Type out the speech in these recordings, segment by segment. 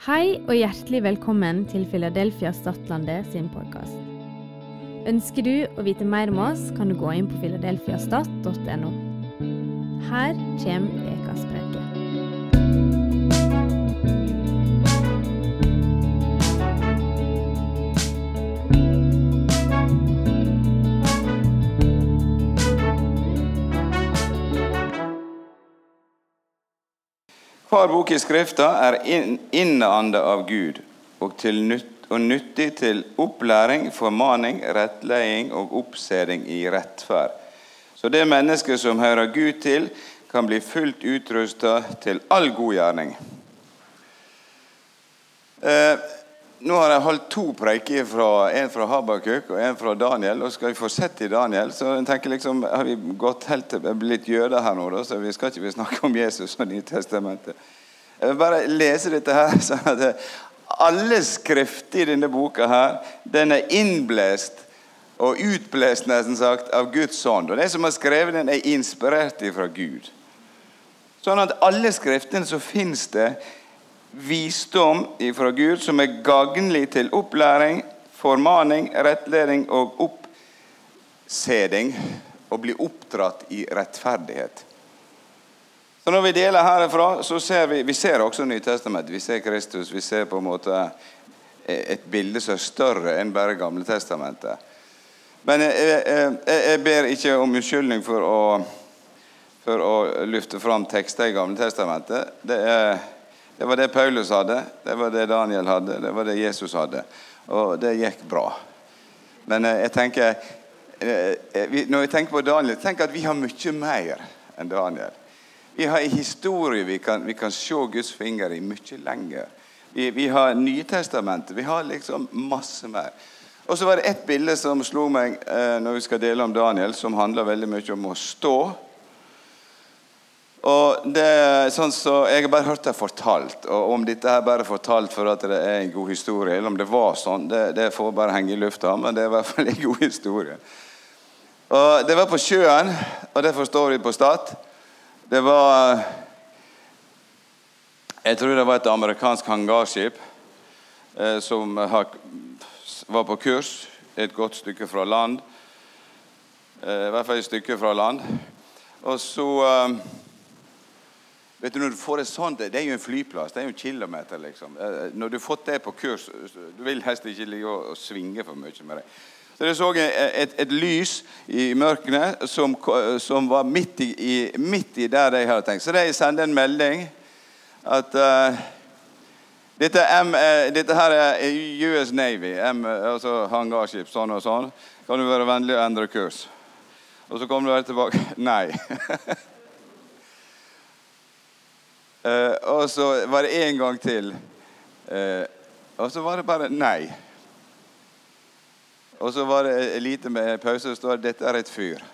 Hei og hjertelig velkommen til Philadelphia Stadlandet sin podkast. Ønsker du å vite mer om oss, kan du gå inn på filadelfiastat.no. Her kommer ukas Hver bok i Skrifta er inn- innanda av Gud og, nytt, og nyttig til opplæring, formaning, rettleding og oppseding i rettferd. Så det mennesket som hører Gud til, kan bli fullt utrusta til all god gjerning. Eh, nå har jeg holdt to preiker, en fra Habakuk og en fra Daniel. Og skal vi fortsette i Daniel, så jeg tenker liksom, har vi gått helt til blitt jøder her nå, da, så vi skal ikke snakke om Jesus og Nytestamentet. Jeg vil bare lese dette her. sånn at Alle skrifter i denne boka her, den er innblest og utblest nesten sagt av Guds ånd. Og de som har skrevet den, er inspirert fra Gud. Sånn at alle skriftene så finnes det visdom ifra Gud som er gagnlig til opplæring, formaning, rettledning og oppseding. Og bli oppdratt i rettferdighet. Så Når vi deler herifra, så ser vi vi ser også Nytestamentet. Vi ser Kristus. Vi ser på en måte et bilde som er større enn bare Gamle testamentet. Men jeg, jeg, jeg ber ikke om unnskyldning for å, for å løfte fram tekster i Gamle testamentet. Det, er, det var det Paulus hadde, det var det Daniel hadde, det var det Jesus hadde. Og det gikk bra. Men eh, jeg tenker eh, Når jeg tenker på Daniel, tenk at vi har mye mer enn Daniel. Vi har en historie vi kan, vi kan se Guds finger i mye lenger. Vi, vi har Nytestamentet. Vi har liksom masse mer. Og så var det ett bilde som slo meg eh, når vi skal dele om Daniel, som handler veldig mye om å stå. Og det er sånn så Jeg har bare hørt det fortalt. Og om dette er bare fortalt for at det er en god historie, eller om det var sånn, det, det får bare henge i lufta. Men det er i hvert fall en god historie. Og Det var på sjøen, og det forstår vi på Stad. Det var Jeg tror det var et amerikansk hangarskip eh, som har, var på kurs et godt stykke fra land. Eh, I hvert fall et stykke fra land. Og så eh, Vet du, når du får et sånt, Det er jo en flyplass. Det er jo en kilometer. liksom. Eh, Når du har fått det på kurs Du vil helst ikke ligge og, svinge for mye med det. Så Jeg så et, et, et lys i mørkene som, som var midt i, midt i der jeg hadde tenkt. Så de sendte en melding at uh, dette, M, uh, dette her er US Navy, M, altså hangarskip, sånn og sånn. Kan du være vennlig å endre kurs? Og så kom du tilbake. Nei. Eh, og så var det en gang til. Uh, og så var det bare nei. Og så var det lite med pause, og så står det 'Dette er et fyr'.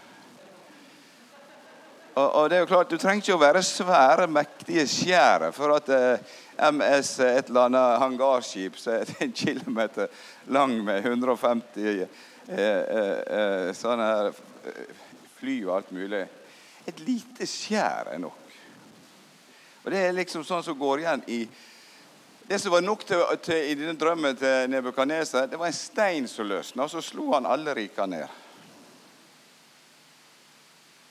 Og, og det er jo klart, Du trenger ikke å være svære, mektige skjæret for at eh, MS et eller annet hangarskip som er en kilometer lang med 150 eh, eh, eh, sånne her fly og alt mulig Et lite skjær er nok. Og Det er liksom sånn som går igjen i Det som var nok til, til, i denne drømmen til Nebukadneser, det var en stein som løsna, og så slo han alle rika ned.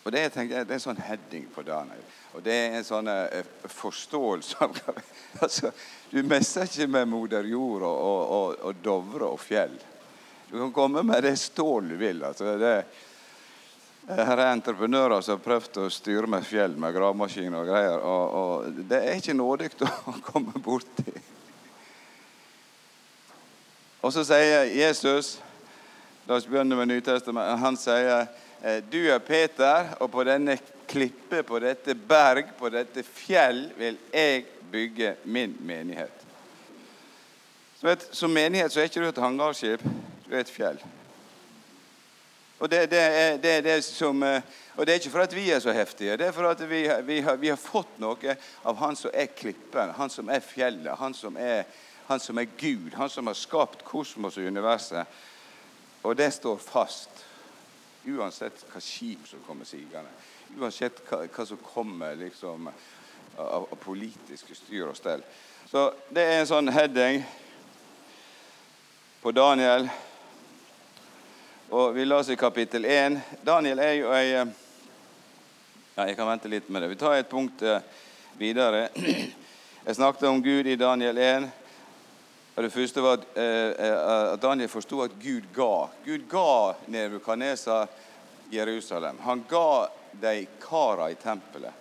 Og Det, tenker det er en sånn heading på Daniel. Og det er en sånn eh, forståelse av altså, Du messer ikke med moder jord og, og, og, og Dovre og fjell. Du kan komme med det stål du vil. altså det her er entreprenører som har prøvd å styre med fjell med gravemaskin og greier. Og, og det er ikke nådig å komme borti. Og så sier Jesus La oss begynne med Nytestamentet. Han sier eh, du er Peter, og på denne klippe, på dette berg, på dette fjell vil jeg bygge min menighet. Så vet, Som menighet så er ikke du et hangarskip, du er et fjell. Og det, det, er, det, er det som, eh, og det er ikke for at vi er så heftige. Det er for at vi, vi, har, vi har fått noe av Han som er klippen, Han som er fjellet, Han som er, han som er Gud, Han som har skapt kosmos og universet. Og det står fast. Uansett hva skip som kommer sigende. Uansett hva, hva som kommer liksom av, av politiske styr og stell. Så det er en sånn heading på Daniel. Og vi oss i kapittel 1. Daniel er jo ei eh, ja, Jeg kan vente litt med det. Vi tar et punkt eh, videre. Jeg snakket om Gud i Daniel 1. Og det første var at, eh, at Daniel forsto at Gud ga. Gud ga Nebukadnesar Jerusalem. Han ga de kara i tempelet.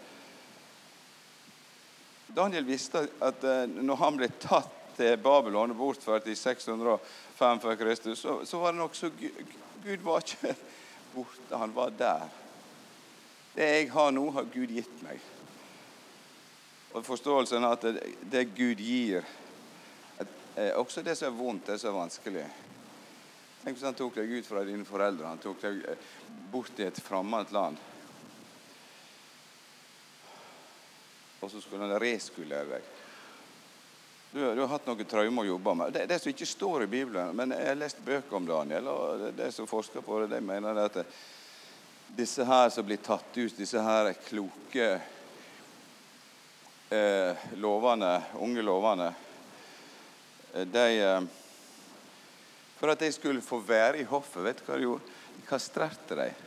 Daniel visste at når han ble tatt til Babylon og bortført i 605 før Kristus, så, så var det nokså Gud, var ikke borte, han var der. Det jeg har nå, har Gud gitt meg. Og Forståelsen av at det, det Gud gir, at, eh, også det som er vondt, det som er vanskelig Tenk hvis han tok deg ut fra dine foreldre, han tok deg eh, bort i et fremmed land. Og så skulle han reskulere deg. Du, du, har hatt noen traumer å jobbe med. Det, det som ikke står i Bibelen, men jeg har lest bøker om Daniel, og det, som forsker på det, de mener at disse her som blir tatt ut, disse her kloke eh, lovene, unge lovene, eh, de eh, For at de skulle få være i hoffet, vet du hva de gjorde? De kastrerte dem.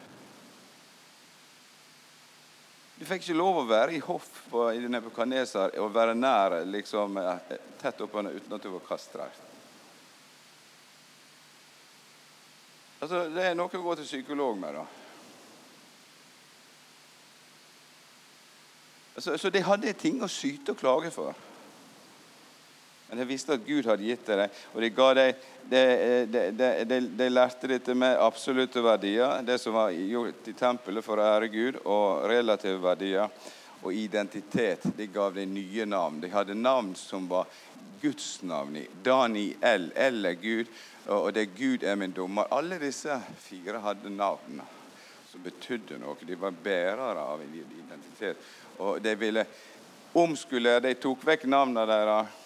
Du fikk ikke lov å være i hoff i Nebukadnesar og være nær liksom, tett oppunder uten at du var kastrert. Altså, det er noe å gå til psykolog med, da. Altså, så de hadde ting å syte og klage for. Men de visste at Gud hadde gitt det deg, og de, ga dem, de, de, de, de, lærte dette med absolutte verdier, det som var gjort i tempelet for å ære Gud, og relative verdier og identitet. De gav deg nye navn. De hadde navn som var Guds navn. Daniel, eller Gud, og det er Gud er min dommer. Alle disse fire hadde navn som betydde noe. De var bærere av identitet. Og de ville omskulere. De tok vekk navnene deres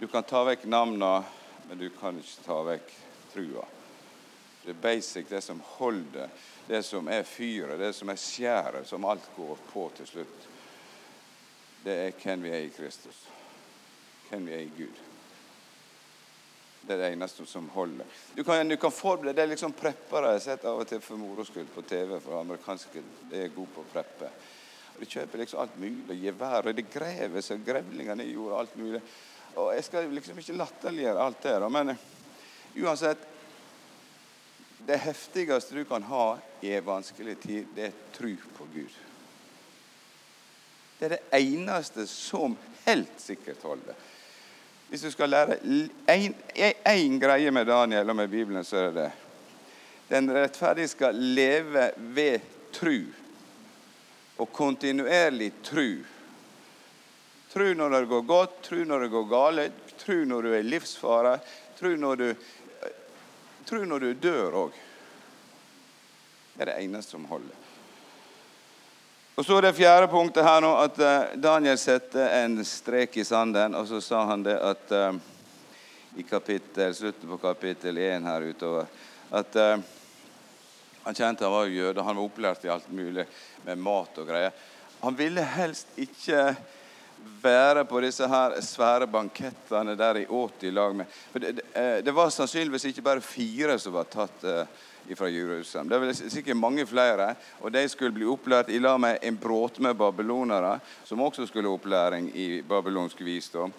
du kan ta vekk navnene, men du kan ikke ta vekk trua. Det er basic, det som holder, det som er fyret, det som er skjæret, som alt går på til slutt. Det er hvem vi er i Kristus. Hvem vi er i Gud. Det er det eneste som holder. Du kan, du kan forberede, Det er liksom preppere jeg har sett av og til for moro skyld på TV. for amerikanske, De er gode på å preppe. De kjøper liksom alt mulig. Gevær. Og det graver seg. Grevlingene gjorde alt mulig. Og Jeg skal liksom ikke latterliggjøre alt det, men eh, uansett Det heftigste du kan ha i en vanskelig tid, det er tro på Gud. Det er det eneste som helt sikkert holder. Hvis du skal lære én greie med Daniel og med Bibelen, så er det. Den rettferdige skal leve ved tru. Og kontinuerlig tru Tro når det går godt, tro når det går galt, tro når du er i livsfare, tro når du, tro når du dør òg. Det er det eneste som holder. Og Så er det fjerde punktet her nå, at eh, Daniel satte en strek i sanden, og så sa han det at uh, i kapittel, slutten på kapittel 1 her utover at uh, Han kjente han var jøde, han var opplært i alt mulig med mat og greier. Han ville helst ikke være på disse her svære bankettene der de åt i lag med det, det, eh, det, var sannsynligvis ikke bare fire som var tatt uh, fra Jerusalem. Det var sikkert mange flere. Og de skulle bli opplært i lag med en bråte med babylonere, som også skulle ha opplæring i babylonsk visdom.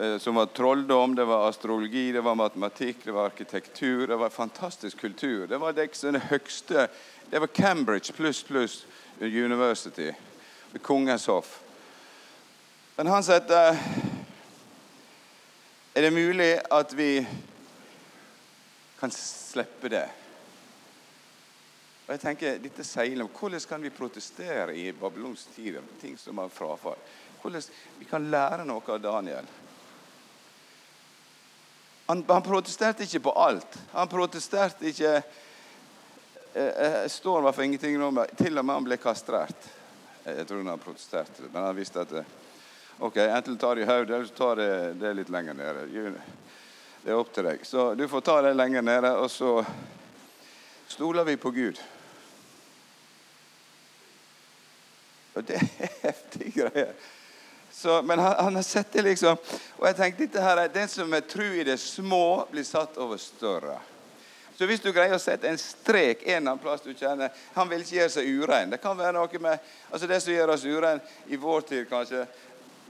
Eh, som var trolldom, det var astrologi, det var matematikk, det var arkitektur. Det var fantastisk kultur. Det var det høyeste Det var Cambridge pluss pluss University. Kongens hoff. Men han sa at Er det mulig at vi kan slippe det? Og jeg tenker, dette seiler, Hvordan kan vi protestere i Babylons tid ting som har frafall? Hvordan vi kan lære noe av Daniel? Han, han protesterte ikke på alt. Han protesterte ikke eh, eh i hvert fall ingenting om Til og med han ble kastrert. Jeg tror han protesterte, men han visste at Ok, Enten tar det i hodet, eller så tar det, det litt lenger nede. Det er opp til deg. Så du får ta det lenger nede, og så stoler vi på Gud. Og det er heftige greier. Så, men han, han, har sett det, liksom. Og jeg tenkte dette her, Den som er tru i det små, blir satt over større. Så hvis du greier å sette en strek en annen plass du kjenner Han vil ikke gjøre seg urein. Det kan være noe med altså det som gjør oss urein i vår tid, kanskje.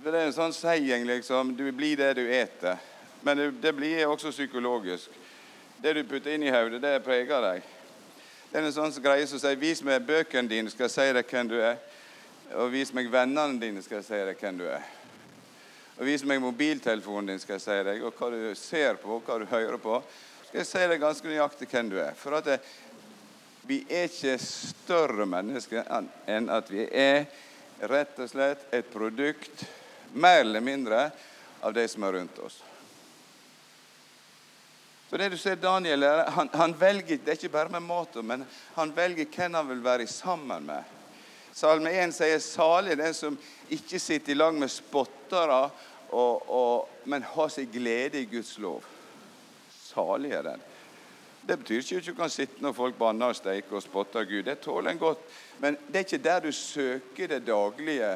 Det er en sånn saying, liksom. Du blir det du eter. Men det, det blir også psykologisk. Det du putter inn i hodet, det preger deg. Det er en sånn greie som sier 'Vis meg bøkene dine, skal jeg si deg hvem du er'. Og 'Vis meg vennene dine, skal jeg si deg hvem du er'. Og 'Vis meg mobiltelefonen din, skal jeg si deg', og hva du ser på, og hva du hører på skal jeg si deg ganske nøyaktig hvem du er. For at det, vi er ikke større mennesker enn at vi er rett og slett et produkt, mer eller mindre, av de som er rundt oss. Så det du ser Daniel han, han velger, Det er ikke bare med mat, men han velger hvem han vil være sammen med. Salme 1 sier 'salig den som ikke sitter i lag med spottere, men har sin glede i Guds lov' salig er den. Det betyr ikke at du kan sitte når folk banner og steiker og spotter Gud. Det tåler en godt. Men det er ikke der du søker det daglige.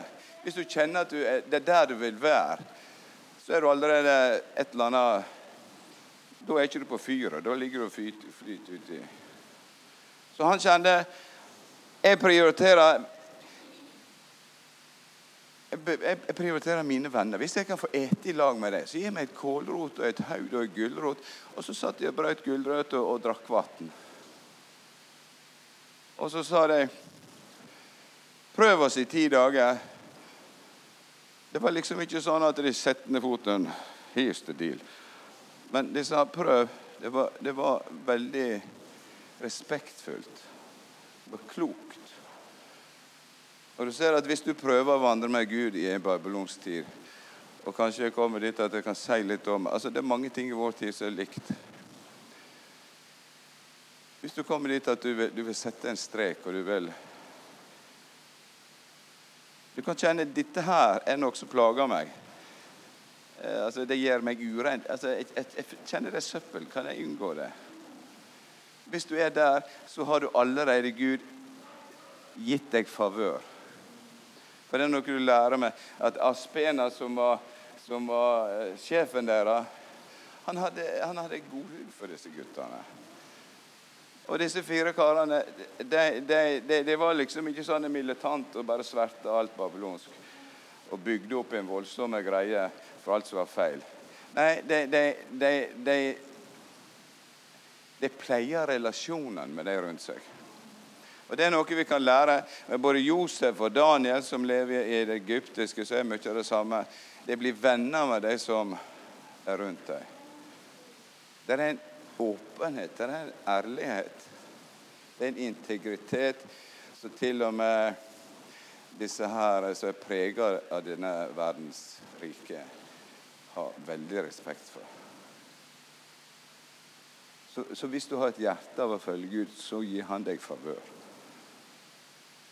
Hvis du kjenner at du er, det er der du vil være, så er du allerede et eller annet Da er ikke du på fyret. Da ligger du og flyter, flyter uti. Så han kjente Jeg prioriterer jeg, prioriterer mine venner. Hvis jeg kan få ete i lag med dem, så gi meg et kålrot og et haud og en gulrot. Og så satt jeg og brøt gulrøtter og, og drakk vann. Og så sa de Prøv oss i ti dager. Det var liksom ikke sånn at de satte ned foten. Here's the deal. Men de sa prøv. Det var, det var veldig respektfullt. Det var klokt. Og du ser at Hvis du prøver å vandre med Gud i en babylonsk tid, og kanskje jeg kommer dit at jeg kan si litt om altså Det er mange ting i vår tid som er likt. Hvis du kommer dit at du vil, du vil sette en strek, og du vil Du kan kjenne dette her er noe som plager meg. Eh, altså, det gjør meg urent. Altså, jeg, jeg, jeg, kjenner det er søppel. Kan jeg unngå det? Hvis du er der, så har du allerede Gud gitt deg favør. For det er noe du lærer meg, at Aspena, som var, som var uh, sjefen deres, han hadde, hadde god hud for disse guttene. Og disse fire karene de, de, de, de var liksom ikke sånn militante og bare sverte alt babylonsk og bygde opp en voldsom greie for alt som var feil. Nei, de, pleier relasjonene med de rundt seg. Og Det er noe vi kan lære med både Josef og Daniel, som lever i det egyptiske. så er mye av det samme. De blir venner med de som er rundt dem. Det er en åpenhet, det er en ærlighet. Det er en integritet som til og med disse her som er preget av denne verdens rike, har veldig respekt for. Så, så hvis du har et hjerte av å følge Gud, så gir han deg favør.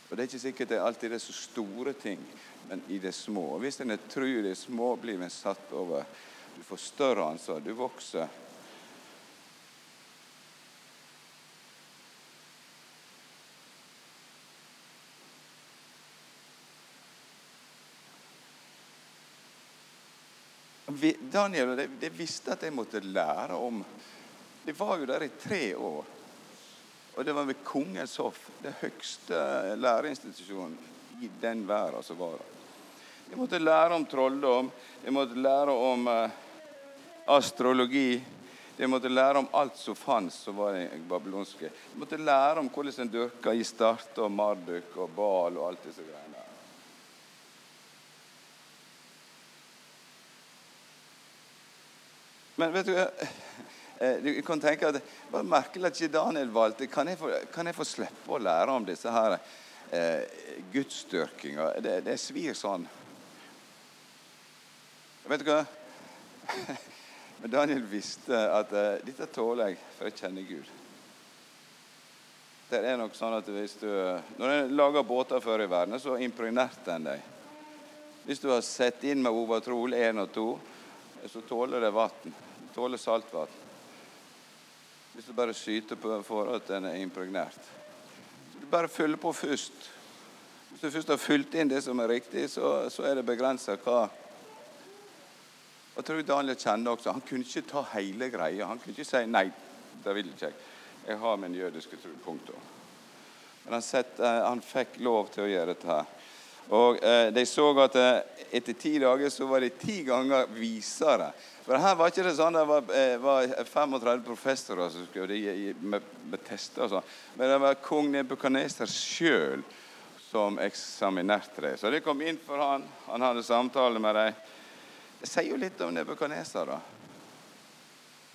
Og Det er ikke sikkert det er alltid det så store ting, men i det små. Og Hvis en er tru i det små, blir en satt over. Du får større ansvar. Du vokser. Daniel og de, visste at jeg måtte lære om De var jo der i tre år. Og det var ved kongens hoff, det høgste læreinstitusjonen i den verden som var der. De måtte lære om trolldom, de måtte lære om uh, astrologi. De måtte lære om alt som fantes som var i babylonske. De måtte lære om hvordan en dyrka i Start og Marduk og Bal og alt disse greiene. Men vet du Eh, du kan tenke at det var Merkelig at ikke Daniel valgte kan jeg, få, kan jeg få slippe å lære om disse her eh, gudsdyrkinga? Det, det svir sånn. Vet du hva? Men Daniel visste at eh, dette tåler jeg, for jeg kjenner Gud. Det er nok sånn at hvis du, Når en lager båter før i verden, så impregnerte en deg. Hvis du har sett inn med Ovatrol 1 og 2, så tåler det vann. Tåler saltvann. Hvis du bare skyter på for at den er impregnert. Så du bare fyller på først. Hvis du først har fylt inn det som er riktig, så, så er det begrensa hva Jeg tror Daniel kjente også Han kunne ikke ta hele greia. Han kunne ikke si 'nei, det vil ikke jeg'. Jeg har min jødiske tro. Punktum. Men han, sett, eh, han, fikk lov til å gjøre dette her. Og eh, De så at eh, etter ti dager så var de ti ganger visere. For her var ikke det sånn det var, eh, var 35 professorer som skulle med, med tester og sånn. Men det var kong Nebukadneser sjøl som eksaminerte dem. Så de kom inn for han, han hadde samtale med dem. Det sier jo litt om Nebukadneser, da.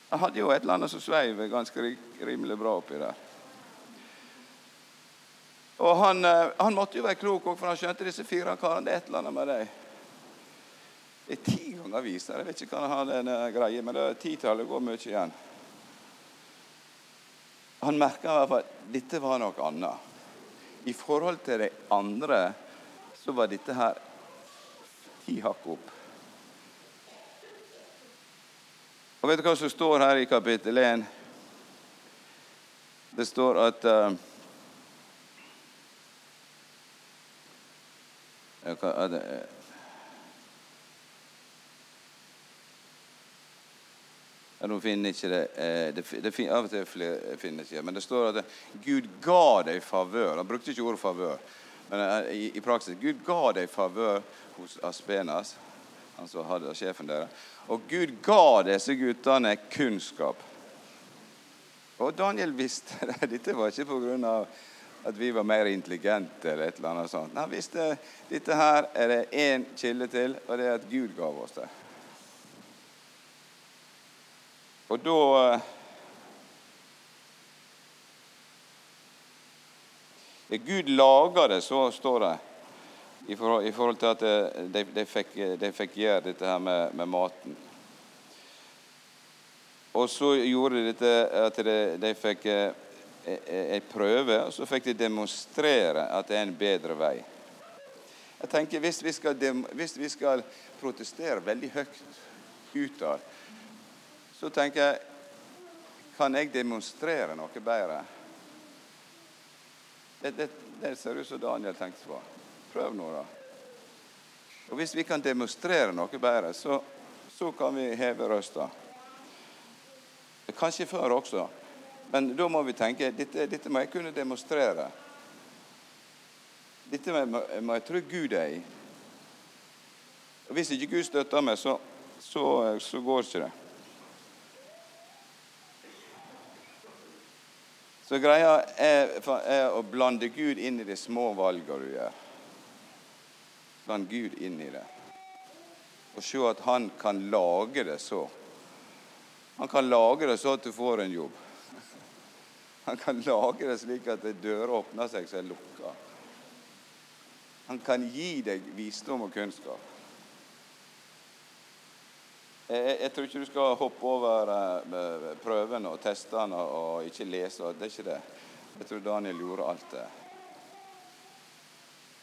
Han hadde jo et eller annet som sveiv ganske rimelig bra oppi der. Og han, eh, han måtte jo være klok, for han skjønte disse fire karene. Det er et eller annet med dem. Det er ti ganger viser. Jeg vet ikke hva han har den eh, greia, men det er titallet går mye igjen. Han merka i hvert fall at dette var noe annet. I forhold til de andre så var dette her ti hakk opp. Og Vet du hva som står her i kapittel 1? Det står at uh, er? Ja, nå finner ikke det, det, det, det Av og til finner ikke men det står at Gud ga deg favør. Han brukte ikke ordet favør, men eh, i, i praksis Gud ga deg favør hos Aspenas, han som hadde sjefen deres. Og Gud ga disse guttene kunnskap. Og Daniel visste det. Dette var ikke pga. At vi var mer intelligente eller et eller annet sånt. Han visste dette her er det én kilde til, og det er at Gud gav oss det. Og da ja, Gud laga det, så står det, i forhold, i forhold til at de, de, fikk, de, fikk, gjøre dette her med, med maten. Og så gjorde de dette at de, de fikk eh, prøve, og så fikk de demonstrere at det er en bedre vei. Jeg tenker Hvis vi skal, hvis vi skal protestere veldig høyt utad så tenker jeg Kan jeg demonstrere noe bedre? Det, det, det ser ut som Daniel tenkte på. Prøv nå, da. Og Hvis vi kan demonstrere noe bedre, så, så kan vi heve røsta. Kanskje før også. Men da må vi tenke dette, dette må jeg kunne demonstrere. Dette må, må jeg tro Gud er i. Og Hvis ikke Gud støtter meg, så, så, så går ikke det. Så greia er, er, å blande Gud inn i de små valgene du gjør. Blande Gud inn i det. Og se at han kan lage det så. Han kan lage det så at du får en jobb. Han kan lage det slik at dører åpner seg så er lukka. Han kan gi deg visdom og kunnskap. Jeg, jeg, tror ikke du skal hoppe over uh, prøvene og testene og ikke lese. Det er ikke det. Jeg tror Daniel gjorde alt det.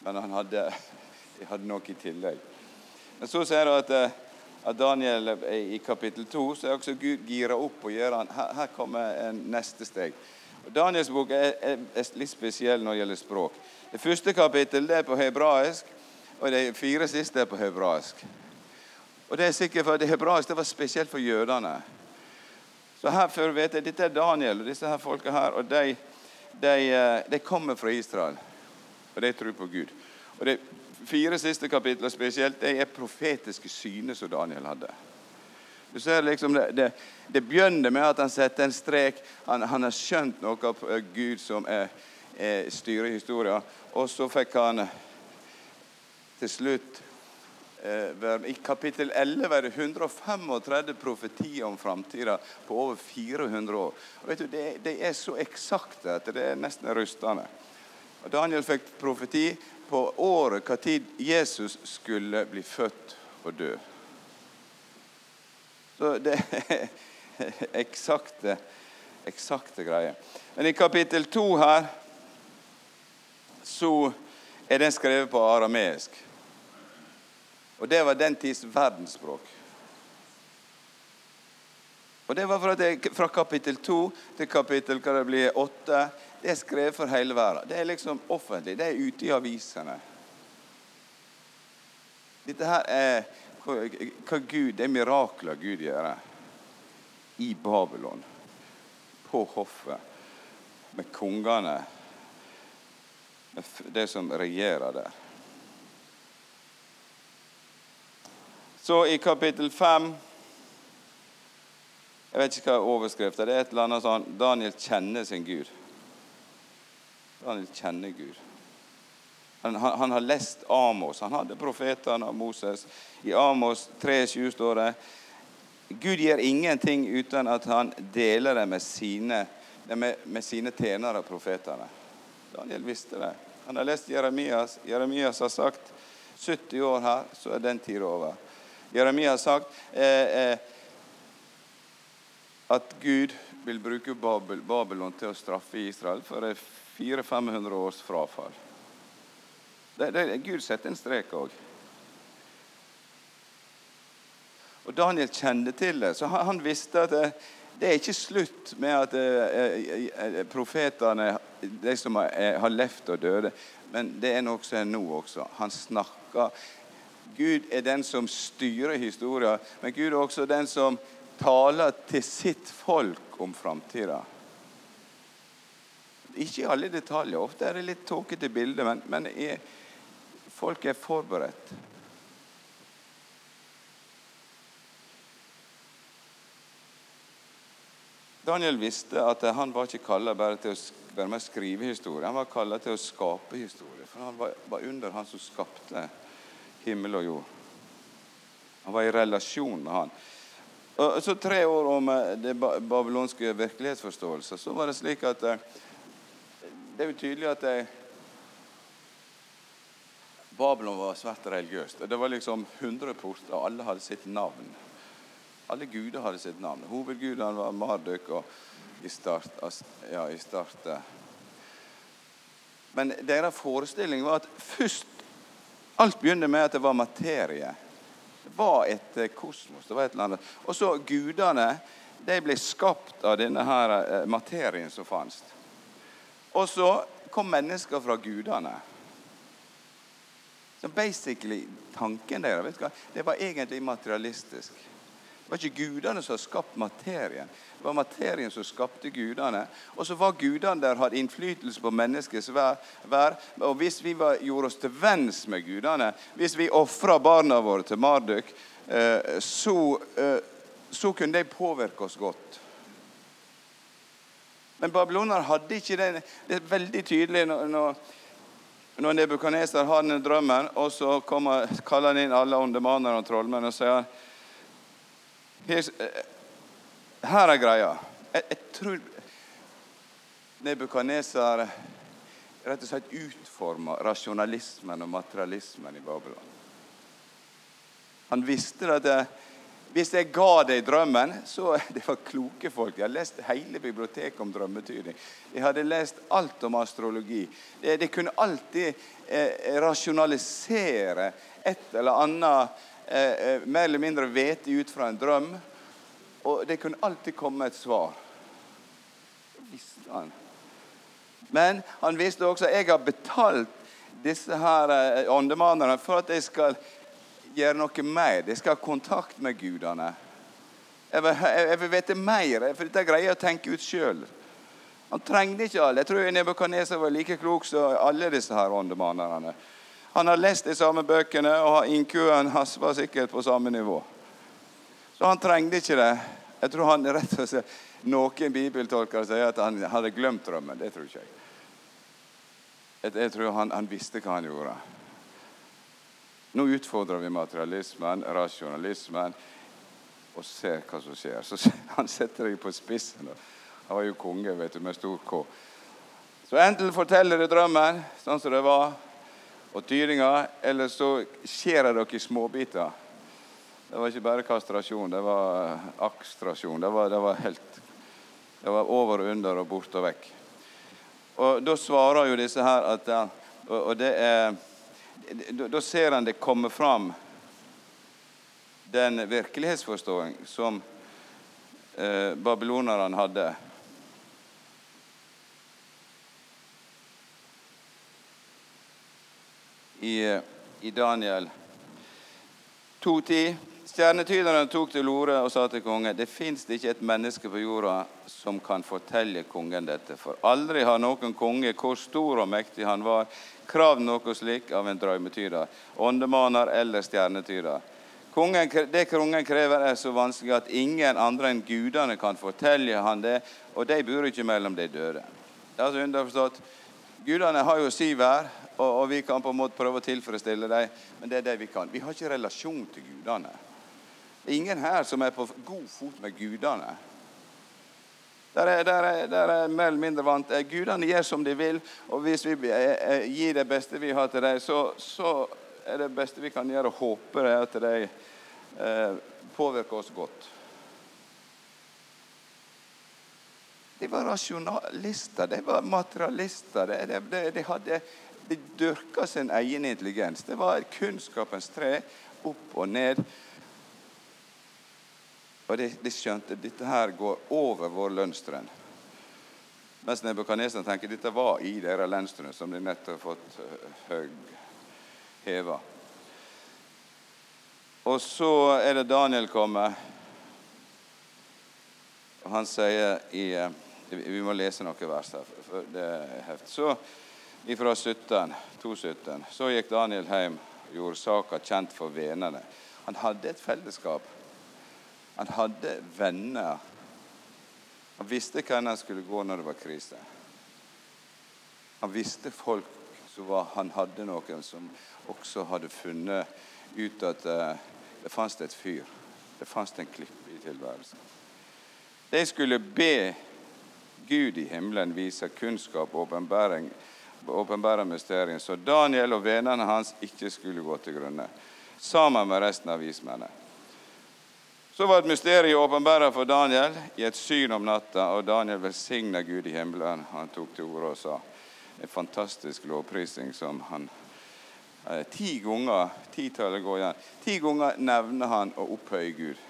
Men han hadde, hadde noe i tillegg. Men så ser du at, uh, at Daniel i kapittel 2 så er også Gud gira opp og gjør han, her, her kommer en neste steg. Daniels bok er, er, litt spesiell når det gjelder språk. Det første kapittelet er på hebraisk, og de fire siste er på hebraisk. Og det er sikkert for det hebraiske var spesielt for jødene. Så her før vet jeg, Dette er Daniel og disse her folka her. og de, de, eh, de, kommer fra Israel, og de tror på Gud. Og De fire siste kapitlene spesielt, det er profetiske syner som Daniel hadde. Du ser liksom Det, det, det begynner med at han setter en strek. Han, han har skjønt noe av Gud som er, er styrer historien. Og så fikk han til slutt Eh, I kapittel 11 er det 135 profetier om framtida på over 400 år. Og vet du, det, det er så eksakte at det er nesten rustende. Og Daniel fikk profeti på året når Jesus skulle bli født og dø. Så det er eksakte, eksakte greier. Men i kapittel 2 her så er den skrevet på arameisk. Og det var den tids verdensspråk. Og det var fra, det, fra kapittel 2 til kapittel hva det blir, 8. Det er skrevet for hele verden. Det er liksom offentlig. Det er ute i avisene. Dette her er hva, hva Gud, er mirakler Gud gjør i Babylon. På hoffet. Med kongene. Med det som regjerer der. Så i kapittel fem Jeg vet ikke hva overskriften er. Det er et eller annet sånn Daniel kjenner sin Gud. Daniel kjenner Gud. Han, han, han, har lest Amos. Han hadde profetene av Moses. I Amos 3,7 står det Gud gjør ingenting uten at han deler det med sine, med, med sine tjenere, profetene. Daniel visste det. Han har lest Jeremias. Jeremias har sagt 70 år her, så er den tida over. Jeremia har sagt eh, eh, at Gud vil bruke Babylon til å straffe Israel for 400-500 års frafall. Det, det, Gud setter en strek òg. Og Daniel kjente til det, så han, han visste at det, det, er ikke slutt med at eh, eh profetene, de som har, har levd og døde, men det er noe nå også. Han snakker Gud er den som styrer historien, men Gud er også den som taler til sitt folk om framtida. Ikke i alle detaljer. Ofte er det litt tåkete bilder, men, men er, folk er forberedt. Daniel visste at han var ikke kalla bare til å være med å skrive historie. Han var kalla til å skape historie. For han var, under han som skapte himmel og jord. Han var i relasjon med han. Og så Tre år om eh, det babylonske virkelighetsforståelsen, så var det slik at eh, Det er jo tydelig at det, eh, Babylon var svært religiøst. Det var liksom 100 porter, og alle hadde sitt navn. Alle guder hadde sitt navn. Hovedgudene var Marduk og start, ja, i start Men deres forestilling var at først Alt begynner med at det var materie. Det var et eh, kosmos. det var et eller annet. Og så gudene de ble skapt av denne her eh, materien som fantes. Og så kom mennesker fra gudene. Så basically, tanken der det var egentlig materialistisk. Det var ikke gudene som skapte materien. Det var materien som skapte gudene. Og så var gudene der hadde innflytelse på menneskets vær. Og hvis vi var, gjorde oss til venns med gudene, hvis vi ofra barna våre til Marduk, eh, så, eh, så kunne de påvirke oss godt. Men babylonerne hadde ikke den Det er veldig tydelig når, når Nebukadneser har den drømmen, og så kommer, kaller han inn alle åndemanere og trollmenn og sier her, her er greia. Jeg, jeg tror Nebukadneser rett og slett utforma rasjonalismen og materialismen i Babylon. Han visste at det, hvis jeg ga deg drømmen så Det var kloke folk. Jeg hadde lest hele biblioteket om drømmetydning. De hadde lest alt om astrologi. De, de kunne alltid eh, rasjonalisere et eller annet Eh, eh, mer eller mindre vete ut fra en drøm. Og det kunne alltid komme et svar. Det visste han. Men han visste også at jeg har betalt disse her eh, åndemanerne for at jeg skal gjøre noe mer. De skal ha kontakt med gudene. Jeg vil, jeg vil vite mer, for dette greier jeg å tenke ut sjøl. Han trengte ikke alle. Jeg tror Nebukadneser var like klok som alle disse her åndemanerne. Han har lest de samme bøkene, og IQ-en hans var sikkert på samme nivå. Så han trengte ikke det. Jeg tror han rett og slett, Noen bibeltolkere sier at han hadde glemt drømmen. Det tror ikke jeg. Jeg, jeg tror han, han, visste hva han gjorde. Nå utfordrer vi materialismen, rasjonalismen, og ser hva som skjer. Så Han setter deg på spissen. Han var jo konge vet du, med stor K. Så enten forteller du drømmen sånn som det var, og tydinga, eller så skjærer dere i småbiter. Det var ikke bare kastrasjon, det var akstrasjon. Det var, det var helt Det var over og under og bort og vekk. Og da svarer jo disse her at Og, og det er Da ser en det komme fram den virkelighetsforståing som eh, babylonerne hadde. i, i Daniel 2.10. Stjernetyderne tok til orde og sa til kongen det fins ikke et menneske på jorda som kan fortelle kongen dette. For aldri har noen konge, hvor stor og mektig han var, kravd noe slik av en drømmetyder, åndemaner eller stjernetyder. Kongen, det kongen krever, er så vanskelig at ingen andre enn gudene kan fortelle han det, og de bor ikke mellom de døde. Det er altså underforstått. Gudene har jo si vær, og, og, vi kan på en måte prøve å tilfredsstille dem, men det er det vi kan. Vi har ikke relasjon til gudene. Det er ingen her som er på god fot med gudene. Der er, der er, der er mer eller mindre vant. Eh, gudene gjør som de vil, og hvis vi eh, eh, gir det beste vi har til dem, så, så, er det beste vi kan gjøre, å håpe at de eh, påvirker oss godt. De var rasjonalister, de var materialister. De, de, de, hadde, de dyrka sin egen intelligens. Det var kunnskapens tre, opp og ned. Og de, de skjønte dette her går over vår lønnstrøm. Mens nebukadneserne tenker dette var i deres lønnstrøm, som de nettopp har fått høy heva. Og så er det Daniel kommer. Og han sier i eh, Vi må lese noen vers her. for det er heft. Så ifra 17, 2.17 så gikk Daniel hjem og gjorde saka kjent for vennene. Han hadde et fellesskap han hadde venner. Han visste hvem han skulle gå når det var krise. Han visste folk som Han hadde noen som også hadde funnet ut at uh, det fantes et fyr. Det fantes en klippe i tilværelsen. De skulle be Gud i himmelen vise kunnskap og åpenbære mysteriet, så Daniel og vennene hans ikke skulle gå til grunne, sammen med resten av vismennene. Så var et mysterium åpenbart for Daniel i et syn om natta, og Daniel velsigna Gud i himmelen. Han tok til orde og sa en fantastisk lovprisning som han eh, Ti ganger titallet går igjen, ti ganger nevner han å opphøye Gud.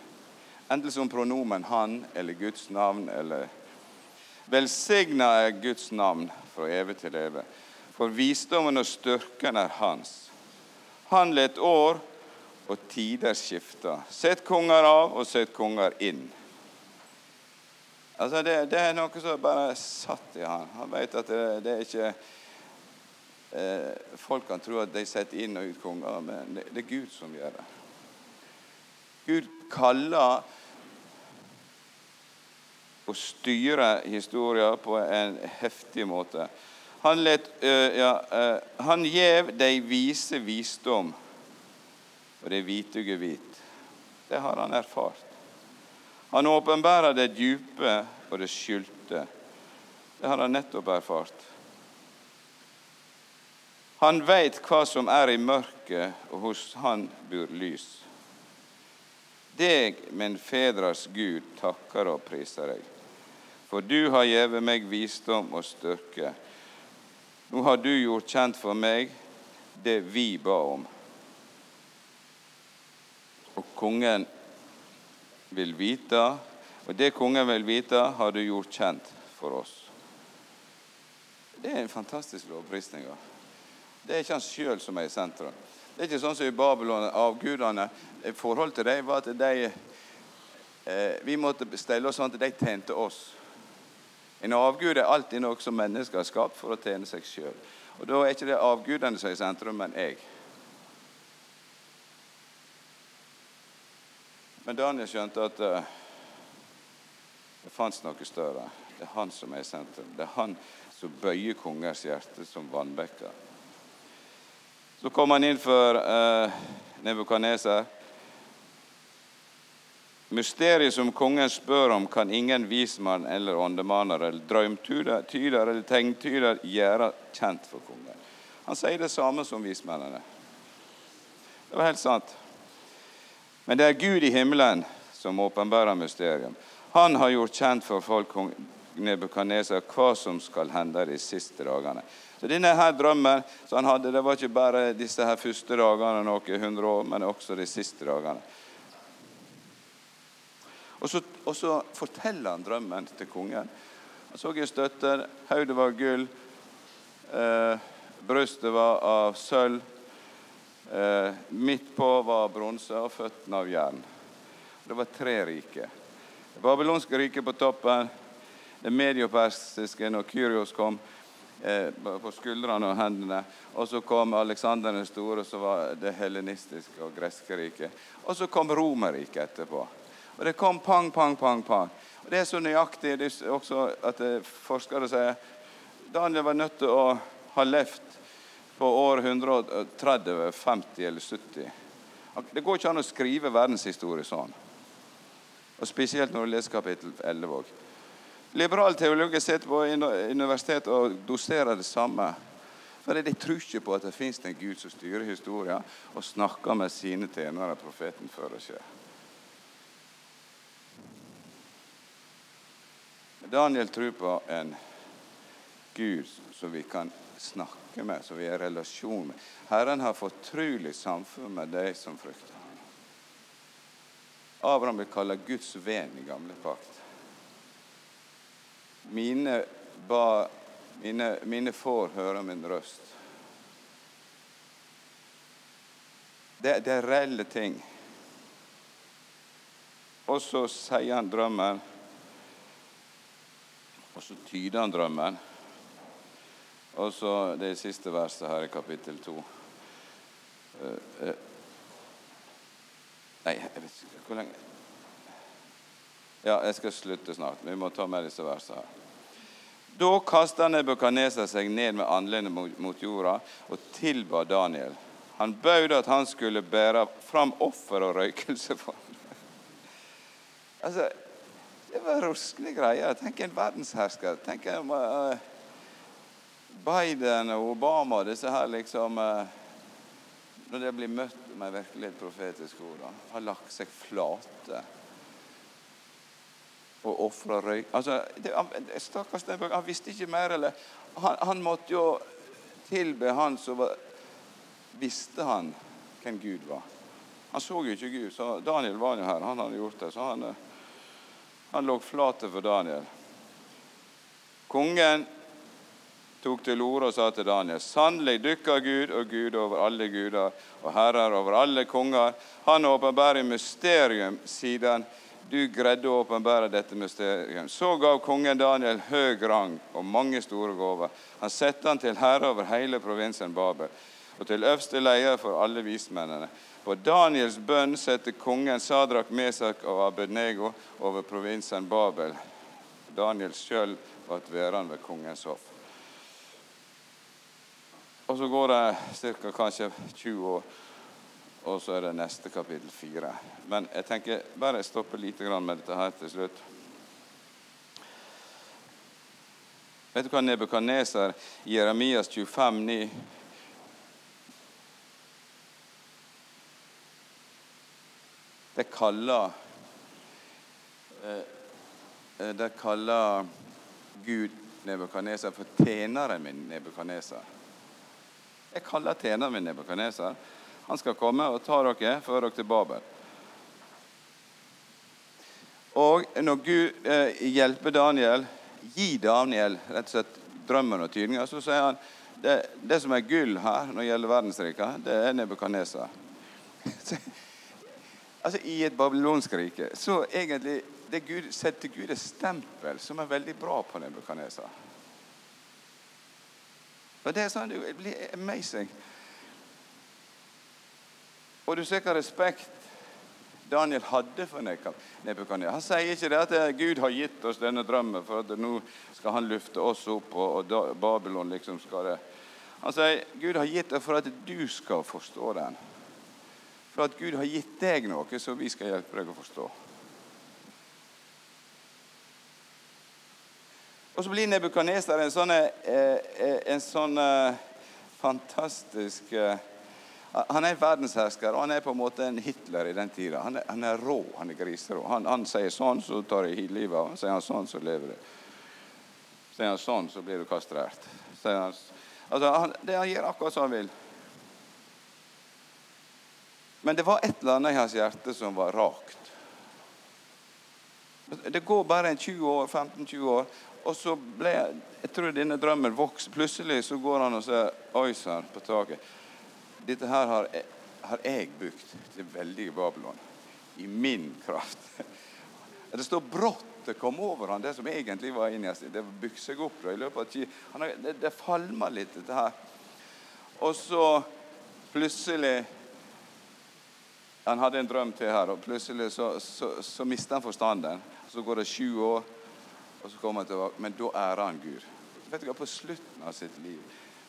Enten som pronomen 'han' eller Guds navn eller Velsigna er Guds navn fra evig til evig. For visdommen og styrken er hans. Han let år og tider skifter. Sett konger av og sett konger inn. Altså det, det, er noe som bare satt i han. Han vet at det, det er ikke eh, Folk kan tro at de setter inn og ut konger, men det, det er Gud som gjør det. Gud kaller og styrer historien på en heftig måte. Han, let, uh, ja, uh, han gjev de vise visdom og det hvituge hvit. Det har han erfart. Han åpenbærer det dype og det skjulte. Det har han nettopp erfart. Han veit hva som er i mørket, og hos han bor lys. Deg, min fedres Gud, takker og priser deg. For du har gjeve meg visdom og styrke. Nå har du gjort kjent for meg det vi ba om. Og kongen vil vite, og det kongen vil vite, har du gjort kjent for oss. Det er en fantastisk lovprisning. Det er ikke han sjøl som er i sentrum. Det er ikke sånn som i Babylon. Avgudene Forholdet til dem var at de eh, Vi måtte stelle oss sånn at de tjente oss. En avgud er alltid noe som mennesker har skapt for å tjene seg sjøl. Og da er ikke det avgudene som er i sentrum, men jeg. Men Daniel skjønte at uh, det fantes noe større. Det er han som er i sentrum. Det er han som bøyer kongers hjerte som vannbekker. Så kom han inn for uh, Nebukadneser. Mysteriet som kongen spør om, kan ingen vismann eller åndemaner eller drømtyder eller tegntyder gjøre kjent for kongen. Han sier det samme som vismennene. Det var helt sant. Men det er Gud i himmelen som åpenbærer mysterium. Han har gjort kjent for folk Nebukadneser hva som skal hende de siste dagene. Så denne her drømmen som han hadde, det var ikke bare disse her første dagene, noen hundre år, men også de siste dagene. Og så, og så forteller han drømmen til kongen. Han så en støtter, hodet var gull, eh, brystet var av sølv, midt på var bronse, og føttene av jern. Det var tre rike. Det babylonske riket på toppen, det mediopersiske når Kyrios kom eh, på skuldrene og hendene. Og så kom Aleksander den store, så var det helenistiske og greske riket. Og så kom Romerriket etterpå. Og det kom pang, pang, pang. pang. Og Det er så nøyaktig det er også at eh, forskere sier Daniel var nødt til å ha levd på år 130, 50 eller 70. Det går ikke an å skrive verdenshistorie sånn. Og Spesielt når du leser kapittel 11 òg. Liberale teologer sitter på universitet og doserer det samme. For De tror ikke på at det fins en Gud som styrer historien og snakker med sine tjenere, profeten, før det skjer. Daniel tror på en Gud som vi kan snakke med, som vi er i relasjon med. Herren har fortrolig samfunn med de som frykter ham. Abraham blir kalt Guds venn i gamle pakt. Mine, ba, mine, mine får høre min røst. Det, det er reelle ting. Og så sier han drømmen, og så tyder han drømmen. Og så det siste verset her i kapittel to. Uh, uh, nei, jeg vet ikke hvor lenge Ja, jeg skal slutte snart. Vi må ta med disse versene. her. Da kasta Nebukadneser seg ned med anledning mot, jorda og tilba Daniel. Han bød at han skulle bære fram offer og røykelse for ham. altså, det var ruskelige greier. Tenk en verdenshersker. Tenk en uh, Biden og Obama disse her liksom uh, Når de blir møtt med virkelig et profetisk ord, har lagt seg flate og ofra røyk altså, det, Stakkars Stenberg, han visste ikke mer. eller Han, han måtte jo tilbe han som visste han hvem Gud var. Han så jo ikke Gud, så Daniel var jo her. Han hadde gjort det. så han, han lå flate for Daniel. Kongen tok til orde og sa til Daniel.: Sannelig dykker Gud og Gud over alle guder og herrer over alle konger. Han åpenbærer mysterium siden du greide å åpenbære dette mysterium. Så gav kongen Daniel høy rang og mange store gaver. Han satte han til herre over hele provinsen Babel og til øverste leder for alle vismennene. På Daniels bønn satte kongen Sadrak, Mesak og Abednego over provinsen Babel. Daniel sjøl ble værende ved kongens hoff. Og så går det ca. kanskje 20 år, og så er det neste kapittel 4. Men jeg tenker bare stoppe litt med dette her til slutt. Vet du hva Nebukadneser Jeremias 25, 9 Det kaller Det kaller Gud Nebukadneser for tjeneren min Nebukadneser. Jeg kaller tjeneren min Nebukadneser. Han skal komme og ta dere, føre dere til Babel. Og når Gud eh, hjelper Daniel, gir Daniel rett og slett drømmen og tydninga, så sier han det, det som er gull her når det gjelder verdensriket, det er Nebukadneser. altså I et babylonsk rike så egentlig det Gud, setter Gud et stempel som er veldig bra på Nebukadneser. Og det er sånn, det blir amazing. Og du ser hva respekt Daniel hadde for Nebukadneser. Han sier ikke det at Gud har gitt oss denne drømmen for at nå skal han lufte oss opp, og, og Babylon liksom skal det. Han sier Gud har gitt det for at du skal forstå den. For at Gud har gitt deg noe som vi skal hjelpe deg å forstå. Og så blir Nebukadneser en sånn, eh, en sånn eh, fantastisk eh, Han er verdenshersker, og han er på en måte en Hitler i den tida. Han han er rå, han er griserå. Han, han, sier sånn, så tar jeg livet av ham. Sier han sånn, så lever du. Sier han sånn, så blir du kastrert. Han, altså, han, det han gjør akkurat som han vil. Men det var et eller annet i hans hjerte som var rakt. Det går bare 20 år, 15-20 år, og så ble jeg tror denne drømmen vokst. Plutselig så går han og ser Oi sann, på taket. Dette her har har jeg bygd til veldige Babylon i min kraft. Det står brått det kom over han, det som egentlig var inni oss. Det bygde seg opp da, i løpet av tid. Det, det falma litt, dette her. Og så plutselig Han hadde en drøm til her, og plutselig så, så, så mister han forstanden. Så går det sju år, og så kommer han tilbake. Men da ærer han Gud. Vet du hva, På slutten av sitt liv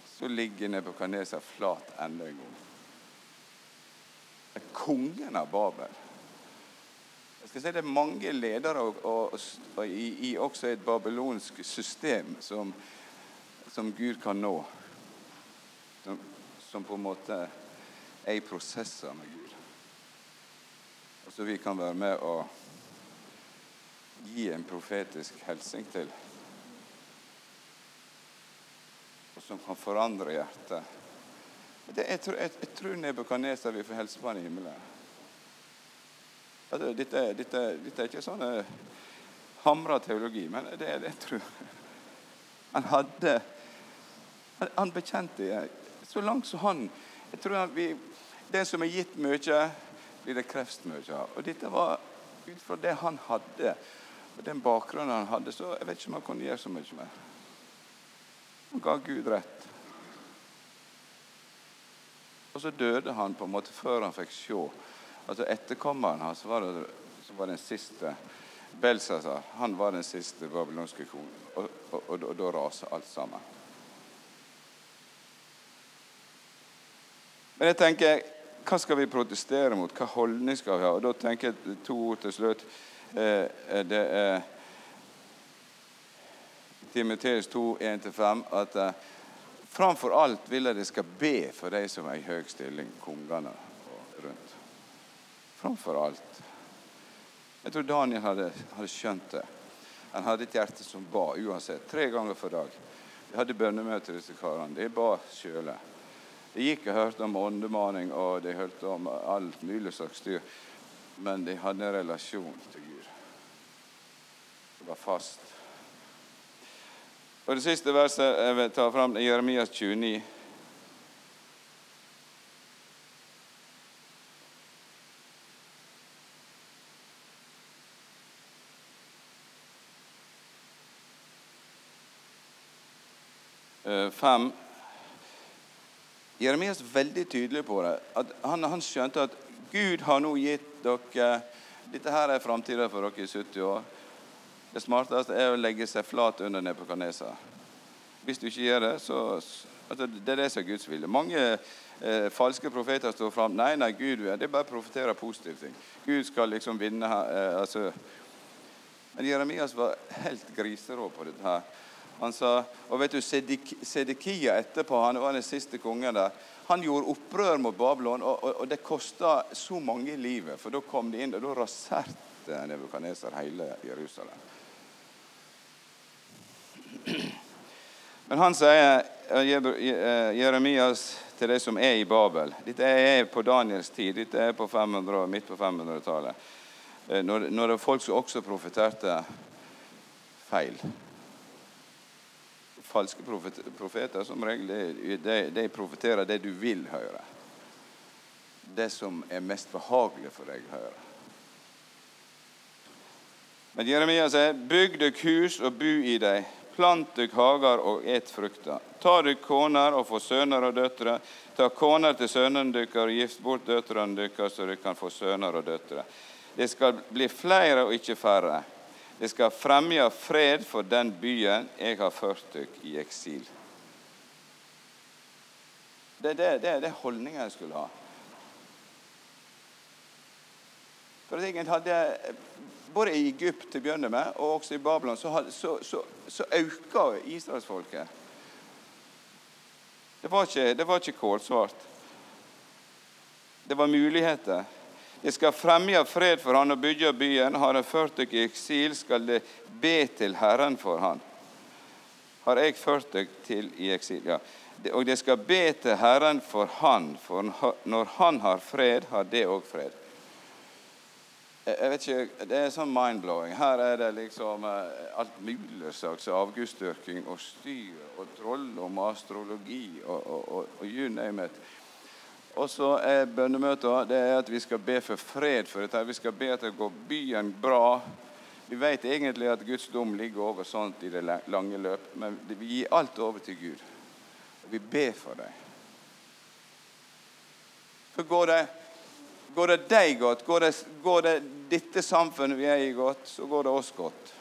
så ligger Nebukadneser flat enda en gang. Kongen av Babel. Jeg skal si Det er mange ledere og, og, og i, i, også et babylonsk system som, som Gud kan nå. Som, som, på en måte er i prosesser med Gud. Og så vi kan være med å gi en profetisk hilsen til. Og som kan forandre hjertet. Det, jeg, tror, jeg, jeg tror Nebukadneser vil få helsebarn i himmelen. Dette, dette, dette, er ikke sånn eh, hamra teologi, men det er det jeg tror. Han hadde Han, bekjente Så langt som han jeg tror han, vi, Det som er gitt mye, blir det krevd mye av. Og dette var ut fra det han hadde, og den bakgrunnen han hadde, så jeg vet ikke om han kunne gjøre så mye mer. Han ga Gud rett. Og så døde han på en måte før han fikk se. Altså Etterkommeren hans var, det, var den siste Belsazar. Han var den siste babylonske kongen. Og, og, og, og da raser alt sammen. Men jeg tenker, hva skal vi protestere mot? Hva holdning skal vi ha? Og Da tenker jeg to ord til slutt. Eh, det er Timoteus 2, 1-5 at eh, Framfor alt vil jeg de skal be for de som er i høy stilling, kongene rundt. Framfor alt. Jeg tror Daniel hadde, hadde, skjønt det. Han hadde et hjerte som ba uansett. Tre ganger for dag. Vi hadde bønnemøter, disse karene. De ba sjøle. De gikk og hørte om åndemaning, og de hørte om alt mulig slags styr. Men de hadde en relasjon til Gud. Var fast. Og Det siste verset jeg vil ta fram, er Jeremias 29. Eh, fem. Jeremias er veldig tydelig på det. Han, han skjønte at Gud har nå gitt dere Dette her er framtida for dere i 70 år. Det smarteste er å legge seg flat under Nebukadneser. Hvis du ikke gjør det, så altså, Det er det som er Guds vilje. Mange eh, falske profeter står fram. Nei, nei, Gud det er bare å profetere positive ting. Gud skal liksom vinne eh, altså. Men Jeremias var helt griserå på dette. her. Han sa, og vet du, Sedekia etterpå, han var den siste kongen der, han gjorde opprør mot Babylon, og, og, og det kosta så mange livet. For da kom de inn, og da raserte Nebukadneser hele Jerusalem. Men han sier, eh, eh, Jeremias, til de som er i Babel Dette er på Daniels tid. Dette er på 500, midt på 500-tallet. Eh, når, når det er folk som også profeterte feil. Falske profeter som regel de, de profeterer det du vil høre. Det som er mest behagelig for deg å høre. Men Jeremia sier, 'Bygg dere hus og bu i dem.' Plant dykk hagar og et frukta. Ta dykk koner og få sønner og døtre. Ta koner til sønnene dykkar og gift bort døtrene dykkar, så dere kan få sønner og døtre. Det skal bli flere og ikke færre. Det skal fremje fred for den byen jeg har ført dykk i eksil. Det er det, det, det holdninga jeg skulle ha. For egentlig hadde både i Egypt til å begynne med, og også i Babylon, så, så, så, så øka israelsfolket. Det var ikke, ikke kålsvart. Det var muligheter. Det skal fremje fred for han og bygge byen. Har han ført dere i eksil, skal det be til Herren for han. Har jeg ført dere til i eksil? Ja. Og det skal be til Herren for han, for når han har fred, har det òg fred jeg vet ikke, Det er sånn mind-blowing. Her er det liksom eh, alt mulig slags avgudsdyrking og styr og trolldom og astrologi og, og, og, og, you name it. Og så er bønnemøter det er at vi skal be for fred for dette. Vi skal be at det går byen bra. Vi vet egentlig at Guds dom ligger over sånt i det lange løp, men vi gir alt over til Gud. Vi ber for dem. For går det, går det deg godt, går det, går det dette samfunnet vi er i, godt, så går det oss godt.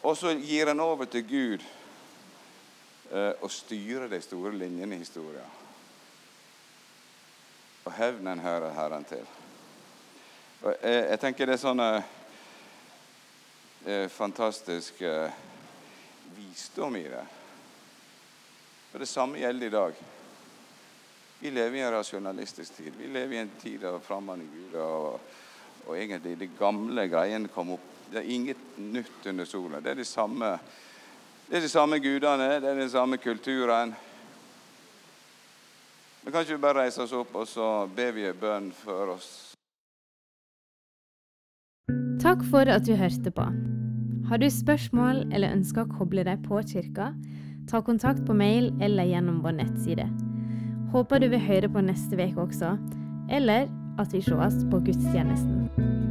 Og så gir en over til Gud eh, og styrer de store linjene i historien. Og hevnen hører Herren til. Og jeg, jeg tenker det er sånn eh, fantastisk eh, visdom i det. Og Det samme gjelder i dag. Vi lever i en rasjonalistisk tid. Vi lever i en tid av fremmede guder. Og, og egentlig de gamle greiene kom opp. Det er inget nytt under sola. Det er de samme, det er de samme gudene, det er den samme kulturen. Men kan ikke vi bare reise oss opp og så ber vi en bønn for oss? Takk for at du hørte på. Har du spørsmål eller ønsker å koble deg på kirka, ta kontakt på mail eller gjennom vår nettside. Håper du vil høre på neste uke også, eller at vi sees på gudstjenesten.